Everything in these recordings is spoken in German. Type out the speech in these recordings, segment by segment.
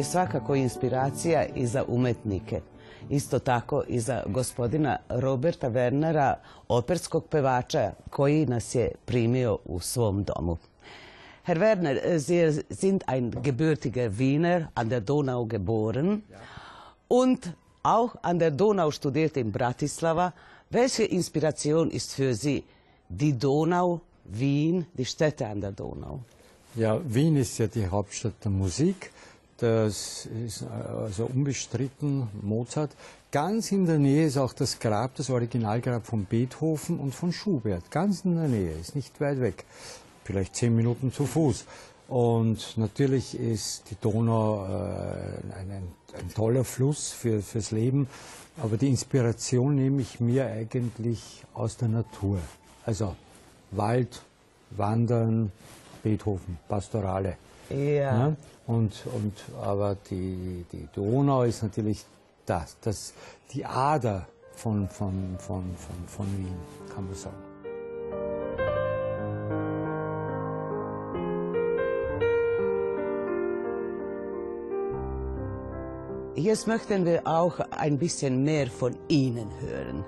Je svakako inspiracija i za umetnike. Isto tako i za gospodina Roberta Wernera, operskog pevača koji nas je primio u svom domu. Herr Werner, Sie sind ein gebürtiger Wiener, an der Donau geboren und auch an der Donau studiert in Bratislava. Welche Inspiration ist für Sie die Donau, Wien, die Städte an der Donau? Ja, Wien ist ja die Hauptstadt der Musik. Das ist also unbestritten Mozart. Ganz in der Nähe ist auch das Grab, das Originalgrab von Beethoven und von Schubert. Ganz in der Nähe, ist nicht weit weg. Vielleicht zehn Minuten zu Fuß. Und natürlich ist die Donau äh, ein, ein, ein, toller Fluss für, fürs Leben, aber die Inspiration nehme ich mir eigentlich aus der Natur. Also Wald, Wandern, Beethoven, Pastorale. Ja. Ja? Und, und, aber die, die Donau ist natürlich das, das, die Ader von, von, von, von, von Wien, kann man sagen. Jetzt möchten wir auch ein bisschen mehr von Ihnen hören,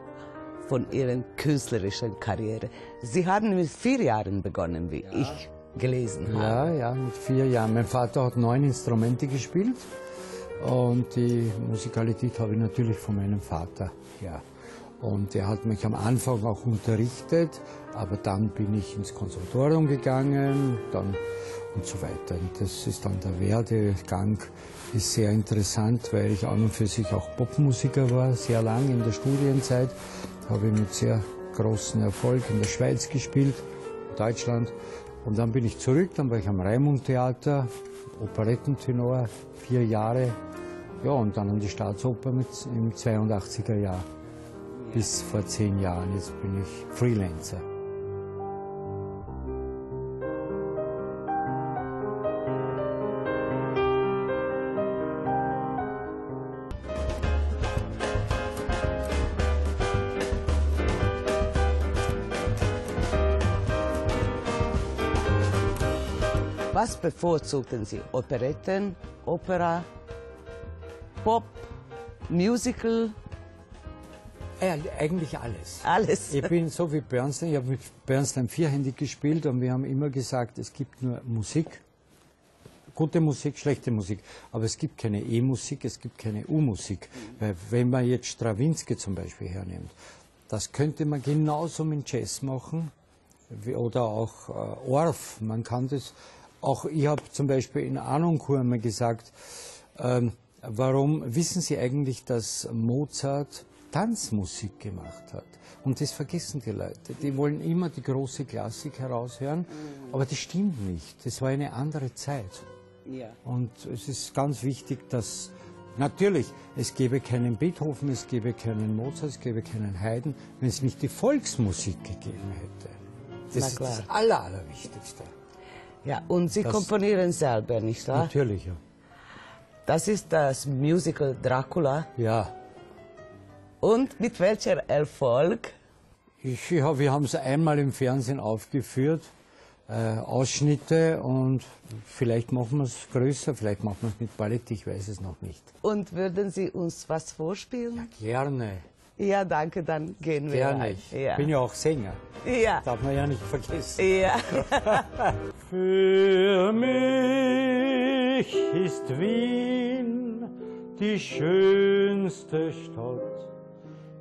von Ihrer künstlerischen Karriere. Sie haben mit vier Jahren begonnen, wie ich gelesen habe. Ja, ja, mit vier Jahren. Mein Vater hat neun Instrumente gespielt und die Musikalität habe ich natürlich von meinem Vater her. Und er hat mich am Anfang auch unterrichtet, aber dann bin ich ins Konservatorium gegangen dann und so weiter. Und das ist dann der Werdegang, ist sehr interessant, weil ich an und für sich auch Popmusiker war, sehr lang in der Studienzeit. Habe ich mit sehr großem Erfolg in der Schweiz gespielt, in Deutschland. Und dann bin ich zurück, dann war ich am Raimund-Theater, Operettentenor, vier Jahre. Ja, und dann an die Staatsoper mit, im 82er Jahr. Bis vor zehn Jahren. Jetzt bin ich Freelancer. Bevorzugten Sie? Operetten, Opera, Pop, Musical, Ja, eigentlich alles. alles? Ich bin so wie Bernstein, ich habe mit Bernstein vierhändig gespielt und wir haben immer gesagt, es gibt nur Musik, gute Musik, schlechte Musik, aber es gibt keine E-Musik, es gibt keine U-Musik. Weil wenn man jetzt Strawinski zum Beispiel hernimmt, das könnte man genauso mit Jazz machen oder auch äh, Orff, man kann das auch, ich habe zum Beispiel in Anoncourt einmal gesagt, ähm, warum wissen Sie eigentlich, dass Mozart Tanzmusik gemacht hat? Und das vergessen die Leute. Die wollen immer die große Klassik heraushören, aber das stimmt nicht. Das war eine andere Zeit. Ja. Und es ist ganz wichtig, dass natürlich, es gäbe keinen Beethoven, es gäbe keinen Mozart, es gäbe keinen Haydn, wenn es nicht die Volksmusik gegeben hätte. Das ist das Aller, Allerwichtigste. Ja, und Sie Das- komponieren selber, nicht wahr? Natürlich, ja. Das ist das Musical Dracula. Ja, Und mit welcher Erfolg? Ich, ja, wir haben es einmal im Fernsehen aufgeführt, äh, Ausschnitte und vielleicht machen wir es größer, vielleicht machen wir es mit Ballett, ich weiß es noch nicht. Und würden Sie uns was vorspielen? Gerne, Ja, danke, dann gehen wir gerne. Ja. bin ja auch Sänger, ja. darf man ja nicht vergessen. ja. Für mich ist Wien die schönste Stadt.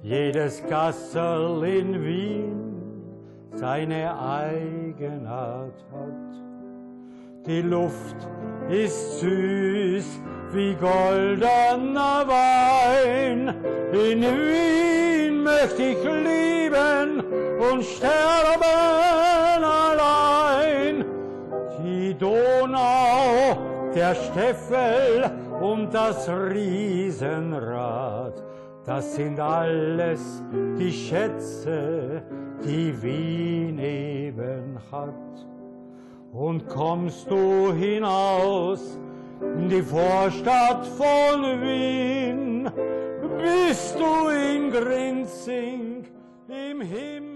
Jedes Gassel in Wien seine Eigenart hat. Die Luft ist süß wie goldener Wein. In Wien möchte ich leben und sterben allein. Die Donau, der Steffel und das Riesenrad, das sind alles die Schätze, die Wien eben hat. Und kommst du hinaus in die Vorstadt von Wien, bist du in Grinzing im Himmel.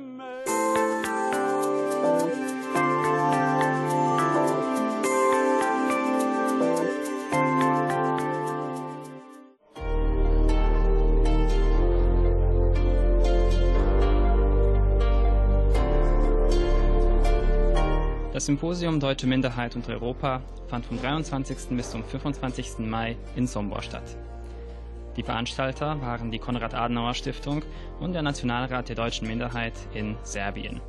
Das Symposium Deutsche Minderheit und Europa fand vom 23. bis zum 25. Mai in Sombor statt. Die Veranstalter waren die Konrad-Adenauer-Stiftung und der Nationalrat der deutschen Minderheit in Serbien.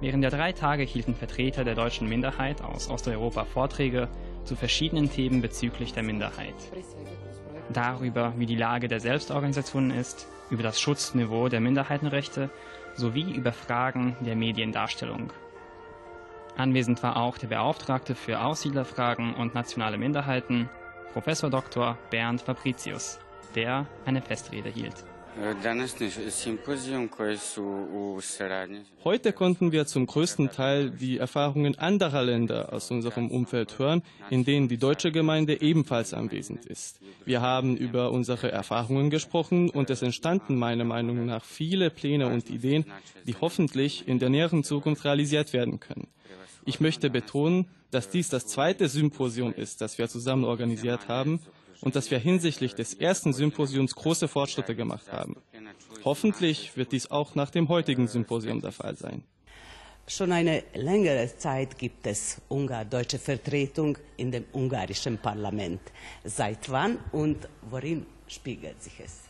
Während der drei Tage hielten Vertreter der deutschen Minderheit aus Osteuropa Vorträge zu verschiedenen Themen bezüglich der Minderheit. Darüber, wie die Lage der Selbstorganisationen ist, über das Schutzniveau der Minderheitenrechte sowie über Fragen der Mediendarstellung. Anwesend war auch der Beauftragte für Aussiedlerfragen und nationale Minderheiten, Professor Dr. Bernd Fabricius, der eine Festrede hielt. Heute konnten wir zum größten Teil die Erfahrungen anderer Länder aus unserem Umfeld hören, in denen die deutsche Gemeinde ebenfalls anwesend ist. Wir haben über unsere Erfahrungen gesprochen und es entstanden meiner Meinung nach viele Pläne und Ideen, die hoffentlich in der näheren Zukunft realisiert werden können. Ich möchte betonen, dass dies das zweite Symposium ist, das wir zusammen organisiert haben und dass wir hinsichtlich des ersten Symposiums große Fortschritte gemacht haben. Hoffentlich wird dies auch nach dem heutigen Symposium der Fall sein. Schon eine längere Zeit gibt es ungardeutsche Vertretung in dem ungarischen Parlament. Seit wann und worin spiegelt sich es?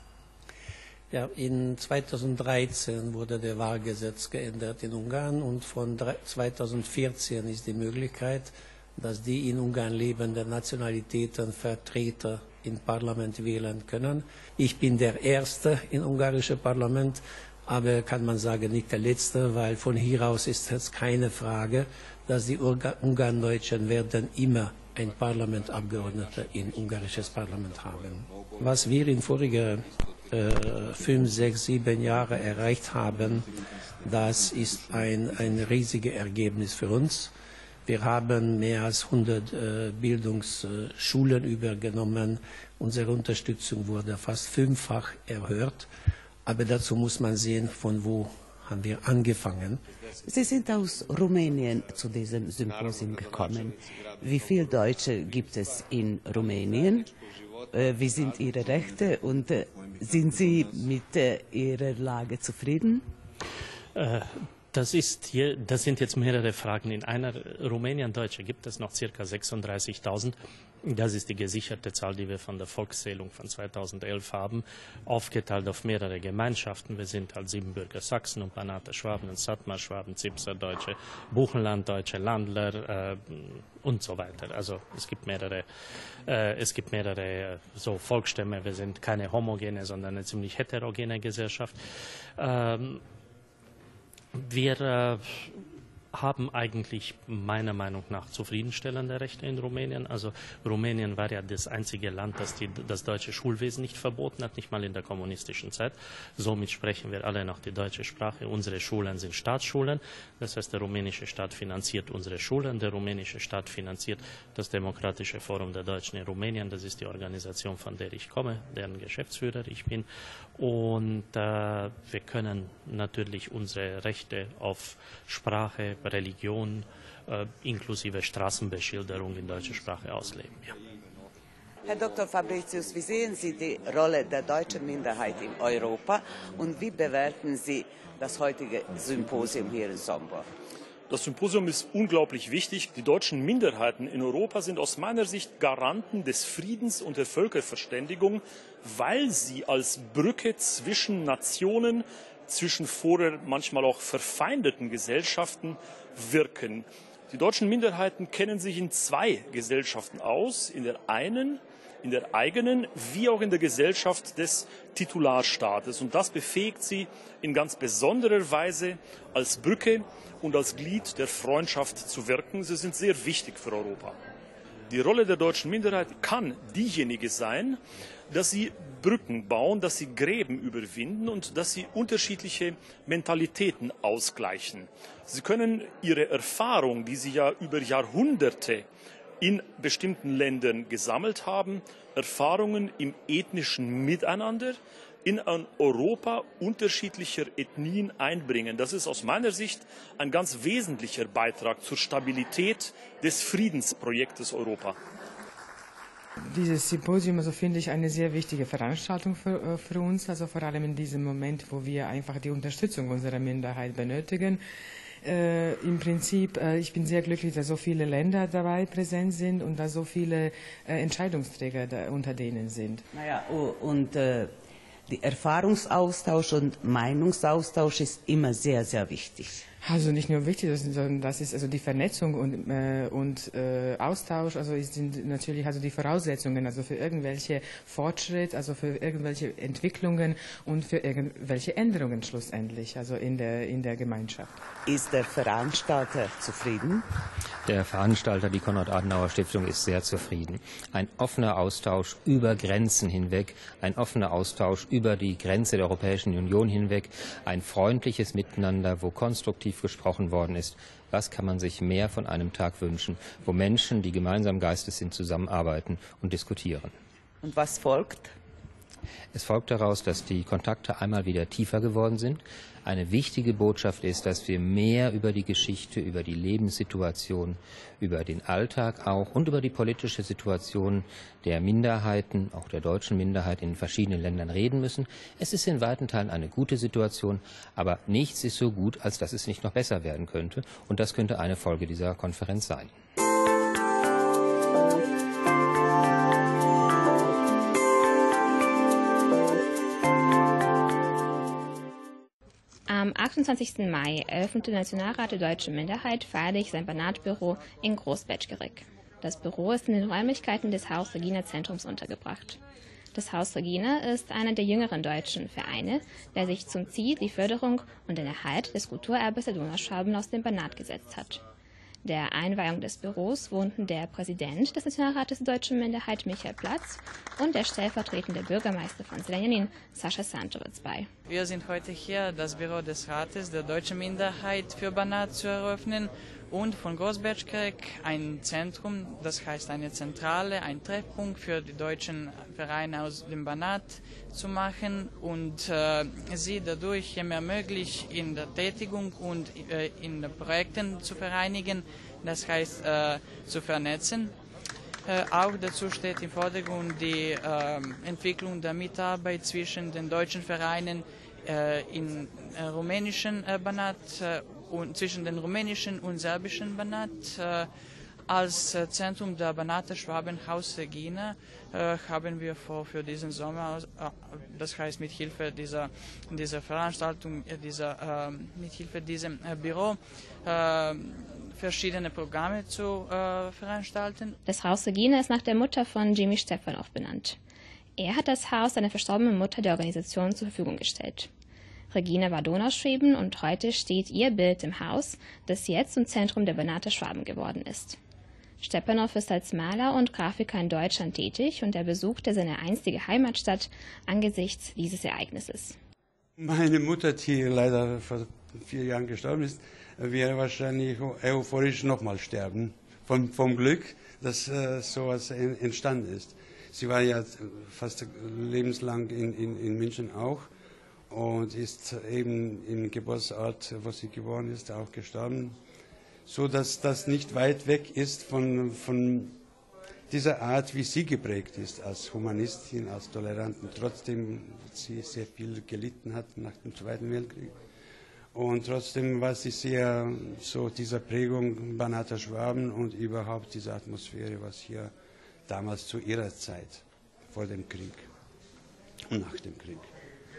Ja, in 2013 wurde der Wahlgesetz geändert in Ungarn und von 2014 ist die Möglichkeit, dass die in Ungarn lebenden Nationalitäten Vertreter im Parlament wählen können. Ich bin der Erste im ungarischen Parlament, aber kann man sagen, nicht der Letzte, weil von hier aus ist es keine Frage, dass die Ungarndeutschen werden immer ein Parlamentabgeordneter im ungarisches Parlament haben. Was wir in vorigen äh, fünf, sechs, sieben Jahre erreicht haben, das ist ein, ein riesiges Ergebnis für uns. Wir haben mehr als 100 äh, Bildungsschulen übergenommen. Unsere Unterstützung wurde fast fünffach erhöht. Aber dazu muss man sehen, von wo haben wir angefangen. Sie sind aus Rumänien zu diesem Symposium gekommen. Wie viele Deutsche gibt es in Rumänien? Äh, wie sind Ihre Rechte und äh, sind Sie mit Ihrer Lage zufrieden? Das, ist hier, das sind jetzt mehrere Fragen. In einer Rumänien-Deutsche gibt es noch circa 36.000. Das ist die gesicherte Zahl, die wir von der Volkszählung von 2011 haben, aufgeteilt auf mehrere Gemeinschaften. Wir sind halt Siebenbürger Sachsen und Banate Schwaben und Sattmar Schwaben, Zipser Deutsche, Buchenland Deutsche, Landler äh, und so weiter. Also es gibt mehrere, äh, es gibt mehrere äh, so Volksstämme. Wir sind keine homogene, sondern eine ziemlich heterogene Gesellschaft. Ähm, wir äh, haben eigentlich meiner Meinung nach zufriedenstellende Rechte in Rumänien. Also Rumänien war ja das einzige Land, das die, das deutsche Schulwesen nicht verboten hat, nicht mal in der kommunistischen Zeit. Somit sprechen wir alle noch die deutsche Sprache. Unsere Schulen sind Staatsschulen. Das heißt, der rumänische Staat finanziert unsere Schulen. Der rumänische Staat finanziert das Demokratische Forum der Deutschen in Rumänien. Das ist die Organisation, von der ich komme, deren Geschäftsführer ich bin. Und äh, wir können natürlich unsere Rechte auf Sprache, Religion äh, inklusive Straßenbeschilderung in deutscher Sprache ausleben. Ja. Herr Dr. Fabricius, wie sehen Sie die Rolle der deutschen Minderheit in Europa und wie bewerten Sie das heutige Symposium hier in Sombor? Das Symposium ist unglaublich wichtig. Die deutschen Minderheiten in Europa sind aus meiner Sicht Garanten des Friedens und der Völkerverständigung, weil sie als Brücke zwischen Nationen, zwischen vorher manchmal auch verfeindeten Gesellschaften wirken. Die deutschen Minderheiten kennen sich in zwei Gesellschaften aus. In der einen, in der eigenen, wie auch in der Gesellschaft des Titularstaates. Und das befähigt sie in ganz besonderer Weise als Brücke und als Glied der Freundschaft zu wirken. Sie sind sehr wichtig für Europa. Die Rolle der deutschen Minderheit kann diejenige sein, dass sie Brücken bauen, dass sie Gräben überwinden und dass sie unterschiedliche Mentalitäten ausgleichen. Sie können ihre Erfahrung, die sie ja über Jahrhunderte in bestimmten Ländern gesammelt haben, Erfahrungen im ethnischen Miteinander in ein Europa unterschiedlicher Ethnien einbringen. Das ist aus meiner Sicht ein ganz wesentlicher Beitrag zur Stabilität des Friedensprojektes Europa. Dieses Symposium, also finde ich eine sehr wichtige Veranstaltung für, äh, für, uns, also vor allem in diesem Moment, wo wir einfach die Unterstützung unserer Minderheit benötigen. äh, im Prinzip, äh, ich bin sehr glücklich, dass so viele Länder dabei präsent sind und dass so viele äh, Entscheidungsträger da, unter denen sind. Naja, und äh, der Erfahrungsaustausch und Meinungsaustausch ist immer sehr, sehr wichtig. Also nicht nur wichtig, sondern das ist also die Vernetzung und, äh, und äh, Austausch, also sind natürlich also die Voraussetzungen, also für irgendwelche Fortschritt, also für irgendwelche Entwicklungen und für irgendwelche Änderungen schlussendlich, also in der, in der Gemeinschaft. Ist der Veranstalter zufrieden? Der Veranstalter, die Konrad-Adenauer-Stiftung, ist sehr zufrieden. Ein offener Austausch über Grenzen hinweg, ein offener Austausch über die Grenze der Europäischen Union hinweg, ein freundliches Miteinander, wo konstruktiv intensiv gesprochen worden ist. Was kann man sich mehr von einem Tag wünschen, wo Menschen, die gemeinsam Geistes sind, zusammenarbeiten und diskutieren? Und was folgt? Es folgt daraus, dass die Kontakte einmal wieder tiefer geworden sind. Eine wichtige Botschaft ist, dass wir mehr über die Geschichte, über die Lebenssituation, über den Alltag auch und über die politische Situation der Minderheiten, auch der deutschen Minderheit in verschiedenen Ländern reden müssen. Es ist in weiten Teilen eine gute Situation, aber nichts ist so gut, als dass es nicht noch besser werden könnte. Und das könnte eine Folge dieser Konferenz sein. 28. Mai eröffnete Nationalrat der deutschen Minderheit feierlich sein Banatbüro in Großbetschgerig. Das Büro ist in den Räumlichkeiten des Haus Regina Zentrums untergebracht. Das Haus Regina ist einer der jüngeren deutschen Vereine, der sich zum Ziel die Förderung und den Erhalt des Kulturerbes der Donauschwaben aus dem Banat gesetzt hat. Der Einweihung des Büros wohnten der Präsident des Nationalrates der deutschen Minderheit Michael Platz und der stellvertretende Bürgermeister von Slenjanin Sascha Santovic bei. Wir sind heute hier, das Büro des Rates der deutschen Minderheit für Banat zu eröffnen und von Großbergkirch ein Zentrum, das heißt eine Zentrale, ein Treffpunkt für die deutschen Vereine aus dem Banat zu machen und äh, sie dadurch mehr möglich in der Tätigung und äh, in den Projekten zu vereinigen, das heißt äh, zu vernetzen. Äh, auch dazu steht im Vordergrund die ähm, Entwicklung der Mitarbeit zwischen den deutschen Vereinen äh, in äh, rumänischen Banat und zwischen den rumänischen und serbischen Banat. Äh, als äh, Zentrum der Banate Schwabenhaus Regina äh, haben wir vor für diesen Sommer, das heißt mit Hilfe dieser, dieser Veranstaltung, dieser, ähm, mit Hilfe diesem Büro, verschiedene Programme zu veranstalten. Das Haus Regina ist nach der Mutter von Jimmy Stefanov benannt. Er hat das Haus seiner verstorbenen Mutter der Organisation zur Verfügung gestellt. Regina war Donauschweben und heute steht ihr Bild im Haus, das jetzt zum Zentrum der Banater Schwaben geworden ist. Stepanow ist als Maler und Grafiker in Deutschland tätig und er besuchte seine einstige Heimatstadt angesichts dieses Ereignisses. Meine Mutter, die leider vor vier Jahren gestorben ist, wäre wahrscheinlich euphorisch nochmal sterben. Vom, vom Glück, dass äh, sowas entstanden ist. Sie war ja fast lebenslang in, in, in München auch und ist eben im Geburtsort, wo sie geboren ist, auch gestorben. So dass das nicht weit weg ist von, von dieser Art, wie sie geprägt ist als Humanistin, als Tolerantin, trotzdem sie sehr viel gelitten hat nach dem Zweiten Weltkrieg. Und trotzdem war sie sehr so dieser Prägung Banater Schwaben und überhaupt diese Atmosphäre, was hier damals zu ihrer Zeit vor dem Krieg und nach dem Krieg.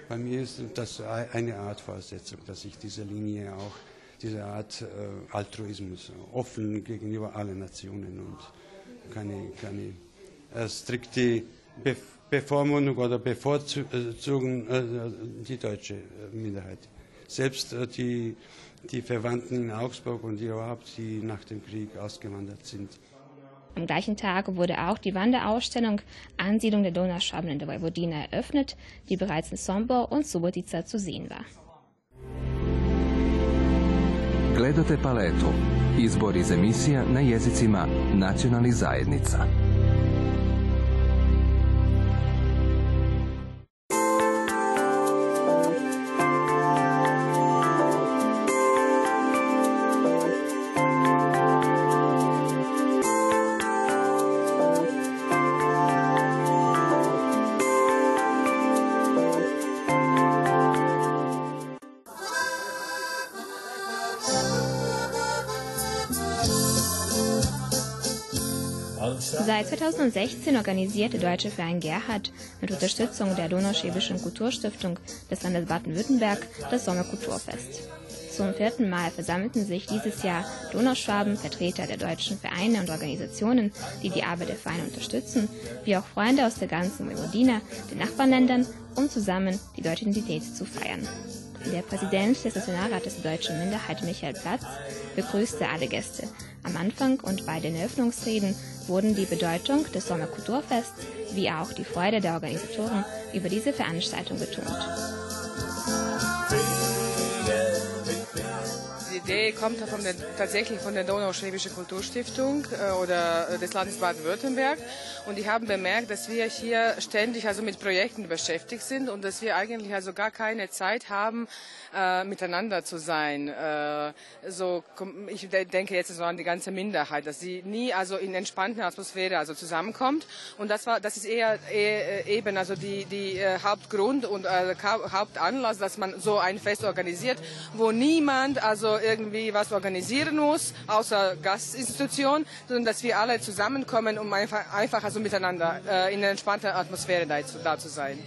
Bei mir ist das eine Art Voraussetzung, dass ich diese Linie auch, diese Art äh, Altruismus, offen gegenüber allen Nationen und keine, keine äh, strikte Be Bevormundung oder Bevorzugung äh, die deutsche äh, Minderheit. Selbst äh, die, die Verwandten in Augsburg und überhaupt, die nach dem Krieg ausgewandert sind, am gleichen Tag wurde auch die Wanderausstellung Ansiedlung der Donauschwaben in der Vojvodina eröffnet, die bereits in Sombor und Subotica zu sehen war. Gledate paletu. Izbor iz emisija na jezicima nacionalnih zajednica. Seit 2016 organisiert der Deutsche Verein Gerhard mit Unterstützung der Donauschwäbischen Kulturstiftung des Landes Baden-Württemberg das Sommerkulturfest. Zum vierten Mal versammelten sich dieses Jahr Donauschwaben, Vertreter der deutschen Vereine und Organisationen, die die Arbeit der Vereine unterstützen, wie auch Freunde aus der ganzen Vojvodina, den Nachbarländern, um zusammen die deutsche Identität zu feiern. Der Präsident des Nationalrates der deutschen Minderheit, Michael Platz, begrüßte alle Gäste. Am Anfang und bei den Eröffnungsreden wurden die Bedeutung des Sommerkulturfests wie auch die Freude der Organisatoren über diese Veranstaltung betont. Idee kommt von der, tatsächlich von der Donauschwäbische Kulturstiftung äh, oder äh, des Landes Baden-Württemberg. Und die haben bemerkt, dass wir hier ständig also mit Projekten beschäftigt sind und dass wir eigentlich also gar keine Zeit haben, äh, miteinander zu sein. Äh, so, ich denke jetzt so an die ganze Minderheit, dass sie nie also in entspannter Atmosphäre also zusammenkommt. Und das war, das ist eher, eher äh, eben also die, die äh, Hauptgrund und äh, Hauptanlass, dass man so ein Fest organisiert, wo niemand also irgendwie was organisieren muss, außer Gastinstitution, sondern dass wir alle zusammenkommen, um einfach, einfach also miteinander äh, in entspannter Atmosphäre da, da zu sein.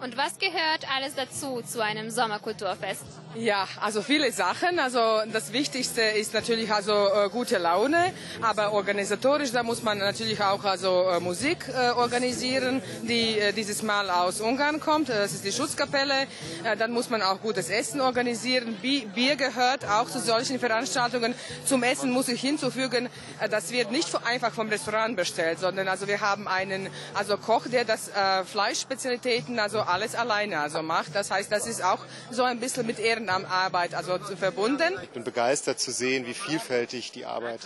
Und was gehört alles dazu zu einem Sommerkulturfest? Ja, also viele Sachen. Also das Wichtigste ist natürlich also äh, gute Laune, aber organisatorisch da muss man natürlich auch also äh, Musik äh, organisieren, die äh, dieses Mal aus Ungarn kommt. Das ist die Schutzkapelle. Äh, dann muss man auch gutes Essen organisieren. Bier gehört auch zu solchen Veranstaltungen. Zum Essen muss ich hinzufügen, äh, das wird nicht einfach vom Restaurant bestellt, sondern also wir haben einen also Koch, der das Fleischspezialitäten also alles alleine also macht. Das heißt, das ist auch so ein bisschen mit Ehrenarbeit also verbunden. Ich bin begeistert zu sehen, wie vielfältig die Arbeit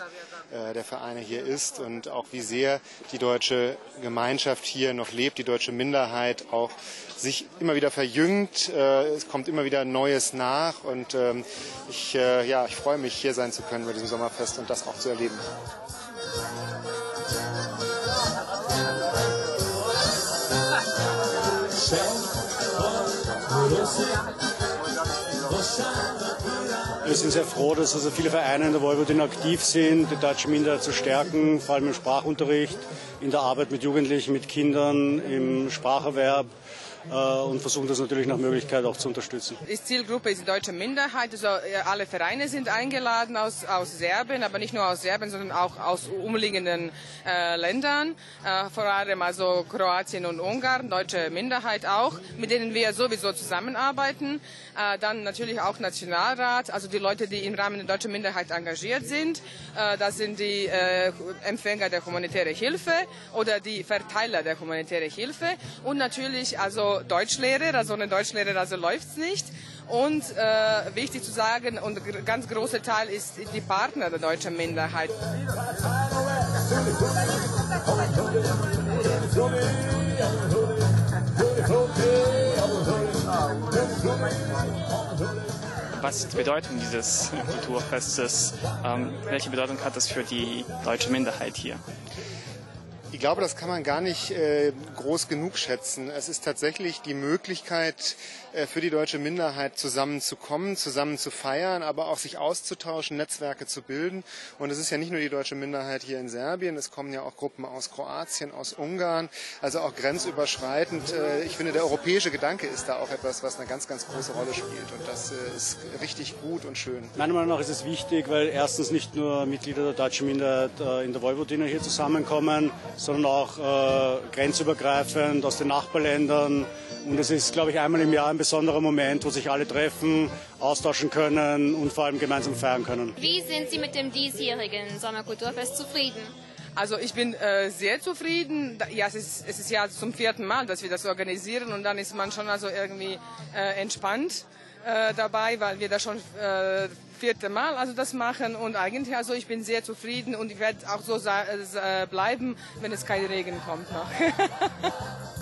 äh, der Vereine hier ist und auch wie sehr die deutsche Gemeinschaft hier noch lebt, die deutsche Minderheit auch sich immer wieder verjüngt. Äh, es kommt immer wieder Neues nach und ähm, ich, äh, ja, ich freue mich, hier sein zu können bei diesem Sommerfest und das auch zu erleben. Wir sind sehr froh, dass also viele Vereine in der Vojvodina aktiv sind, die deutsche Minderheit zu stärken, vor allem im Sprachunterricht, in der Arbeit mit Jugendlichen, mit Kindern, im Spracherwerb und versuchen das natürlich nach Möglichkeit auch zu unterstützen. Die Zielgruppe ist die deutsche Minderheit. Also alle Vereine sind eingeladen aus, aus Serbien, aber nicht nur aus Serbien, sondern auch aus umliegenden äh, Ländern, äh, vor allem also Kroatien und Ungarn, deutsche Minderheit auch, mit denen wir sowieso zusammenarbeiten. Äh, dann natürlich auch Nationalrat, also die Leute, die im Rahmen der deutschen Minderheit engagiert sind. Äh, das sind die äh, Empfänger der humanitären Hilfe oder die Verteiler der humanitären Hilfe und natürlich also Also ohne Deutschlehrer also läuft's nicht. Und äh, wichtig zu sagen, und ganz großer Teil ist die Partner der deutschen Minderheit. Was ist die Bedeutung dieses Kulturfestes? Ähm, welche Bedeutung hat das für die deutsche Minderheit hier? Ich glaube, das kann man gar nicht äh, groß genug schätzen. Es ist tatsächlich die Möglichkeit für die deutsche Minderheit zusammenzukommen, zusammen zu feiern, aber auch sich auszutauschen, Netzwerke zu bilden. Und es ist ja nicht nur die deutsche Minderheit hier in Serbien, es kommen ja auch Gruppen aus Kroatien, aus Ungarn, also auch grenzüberschreitend. Äh, ich finde, der europäische Gedanke ist da auch etwas, was eine ganz, ganz große Rolle spielt. Und das äh, ist richtig gut und schön. Meiner Meinung nach ist es wichtig, weil erstens nicht nur Mitglieder der deutschen Minderheit äh, in der Vojvodina hier zusammenkommen, sondern auch äh, grenzübergreifend aus den Nachbarländern. Und es ist, glaube ich, einmal im Jahr ein besonderer Moment, wo sich alle treffen, austauschen können und vor allem gemeinsam feiern können. Wie sind Sie mit dem diesjährigen Sommerkulturfest zufrieden? Also ich bin äh, sehr zufrieden. Ja, es ist, es ist ja zum vierten Mal, dass wir das organisieren und dann ist man schon also irgendwie äh, entspannt äh, dabei, weil wir das schon äh, vierte Mal also das machen und eigentlich also ich bin sehr zufrieden und ich werde auch so äh, bleiben, wenn es kein Regen kommt noch.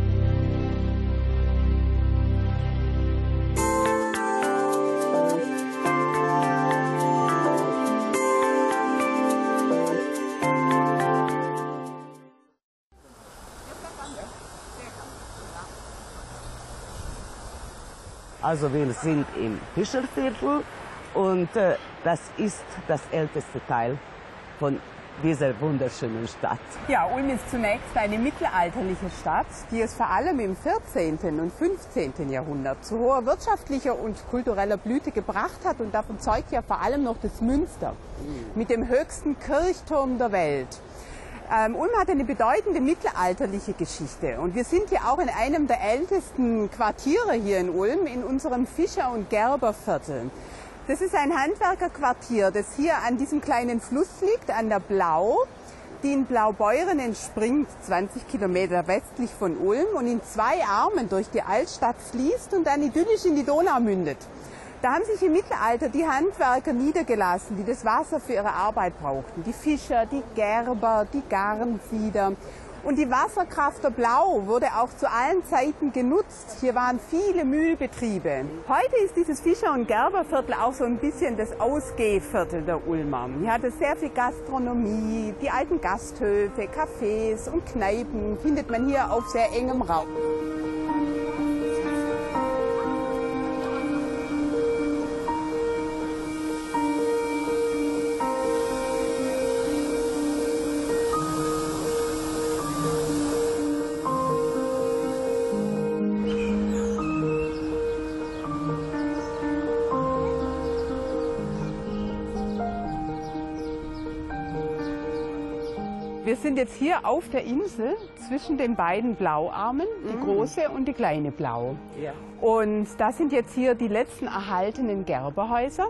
Also wir sind im Fischerviertel und äh, das ist das älteste Teil von dieser wunderschönen Stadt. Ja, Ulm ist zunächst eine mittelalterliche Stadt, die es vor allem im 14. und 15. Jahrhundert zu hoher wirtschaftlicher und kultureller Blüte gebracht hat. Und davon zeugt ja vor allem noch das Münster mit dem höchsten Kirchturm der Welt. Ähm, Ulm hat eine bedeutende mittelalterliche Geschichte und wir sind hier auch in einem der ältesten Quartiere hier in Ulm, in unserem Fischer- und Gerberviertel. Das ist ein Handwerkerquartier, das hier an diesem kleinen Fluss liegt, an der Blau, die in Blaubeuren entspringt, 20 Kilometer westlich von Ulm und in zwei Armen durch die Altstadt fließt und dann idyllisch in die Donau mündet. Da haben sich im Mittelalter die Handwerker niedergelassen, die das Wasser für ihre Arbeit brauchten. Die Fischer, die Gerber, die Garnsieder. Und die Wasserkraft der Blau wurde auch zu allen Zeiten genutzt. Hier waren viele Mühlbetriebe. Heute ist dieses Fischer- und Gerberviertel auch so ein bisschen das Ausgehviertel der Ulmer. Hier hat es sehr viel Gastronomie, die alten Gasthöfe, Cafés und Kneipen findet man hier auf sehr engem Raum. Sind jetzt hier auf der Insel zwischen den beiden Blauarmen, die Mhm. große und die kleine Blau. Ja. Und das sind jetzt hier die letzten erhaltenen Gerberhäuser.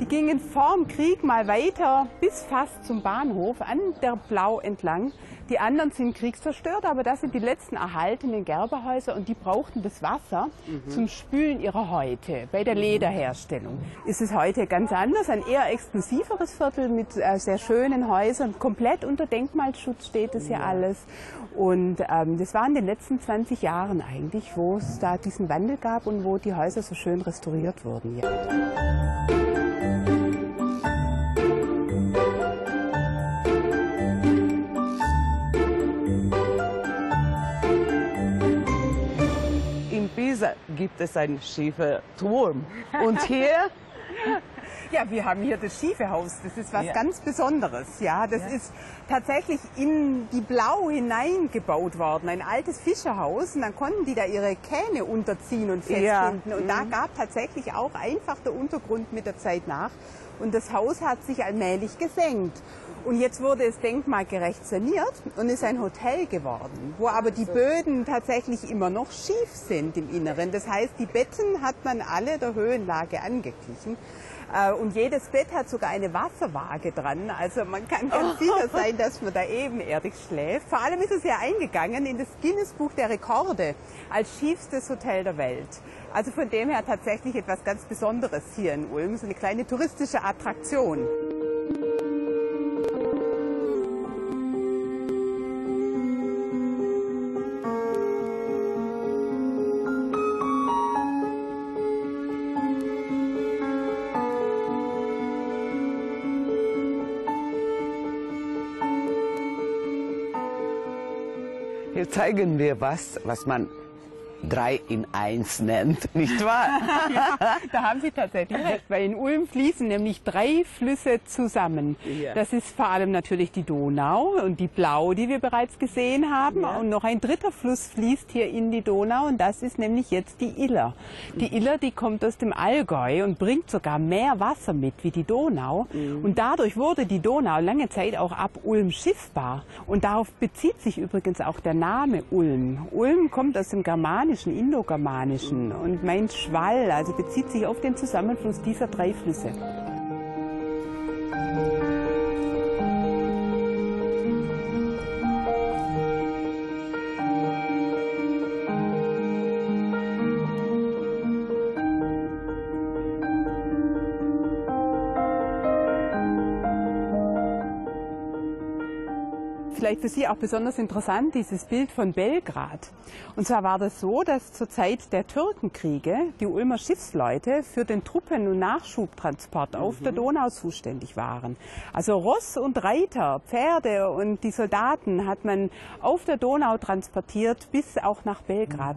Die gingen vorm Krieg mal weiter bis fast zum Bahnhof an der Blau entlang. Die anderen sind kriegszerstört, aber das sind die letzten erhaltenen Gerberhäuser und die brauchten das Wasser Mhm. zum Spülen ihrer Häute bei der Lederherstellung. Ist es heute ganz anders, ein eher exklusiveres Viertel mit äh, sehr schönen Häusern. Komplett unter Denkmalschutz steht es hier Ja. alles. Und ähm, das war in den letzten 20 Jahren eigentlich, wo es da diesen Wandel gab und wo die Häuser so schön restauriert wurden. Ja. Gibt es einen schiefen Turm. Und hier Ja, wir haben hier das schiefe Haus. Das ist was Ja. ganz Besonderes. Ja, das ist tatsächlich in die Blau hineingebaut worden. Ein altes Fischerhaus. Und dann konnten die da ihre Kähne unterziehen und Ja. festbinden. Und da Mhm. gab tatsächlich auch einfach der Untergrund mit der Zeit nach. Und das Haus hat sich allmählich gesenkt. Und jetzt wurde es denkmalgerecht saniert und ist ein Hotel geworden, wo aber die Böden tatsächlich immer noch schief sind im Inneren. Das heißt, die Betten hat man alle der Höhenlage angeglichen. Äh, Und jedes Bett hat sogar eine Wasserwaage dran. Also man kann ganz sicher sein, dass man da ebenerdig schläft. Vor allem ist es ja eingegangen in das Guinness-Buch der Rekorde als schiefstes Hotel der Welt. Also von dem her tatsächlich etwas ganz Besonderes hier in Ulm. So eine kleine touristische Attraktion. Hier zeigen wir was, was man drei in eins nennt, nicht wahr? ja, da haben Sie tatsächlich recht, weil in Ulm fließen nämlich drei Flüsse zusammen. Ja. Das ist vor allem natürlich die Donau und die Blau, die wir bereits gesehen haben. Ja. Und noch ein dritter Fluss fließt hier in die Donau und das ist nämlich jetzt die Iller. Die Iller, die kommt aus dem Allgäu und bringt sogar mehr Wasser mit wie die Donau. Und dadurch wurde die Donau lange Zeit auch ab Ulm schiffbar. Und darauf bezieht sich übrigens auch der Name Ulm. Ulm kommt aus dem Germanischen, Indogermanischen und meint Schwall, also bezieht sich auf den Zusammenfluss dieser drei Flüsse. Vielleicht für Sie auch besonders interessant, dieses Bild von Belgrad. Und zwar war das so, dass zur Zeit der Türkenkriege die Ulmer Schiffsleute für den Truppen- und Nachschubtransport auf der Donau zuständig waren. Also Ross und Reiter, Pferde und die Soldaten hat man auf der Donau transportiert bis auch nach Belgrad.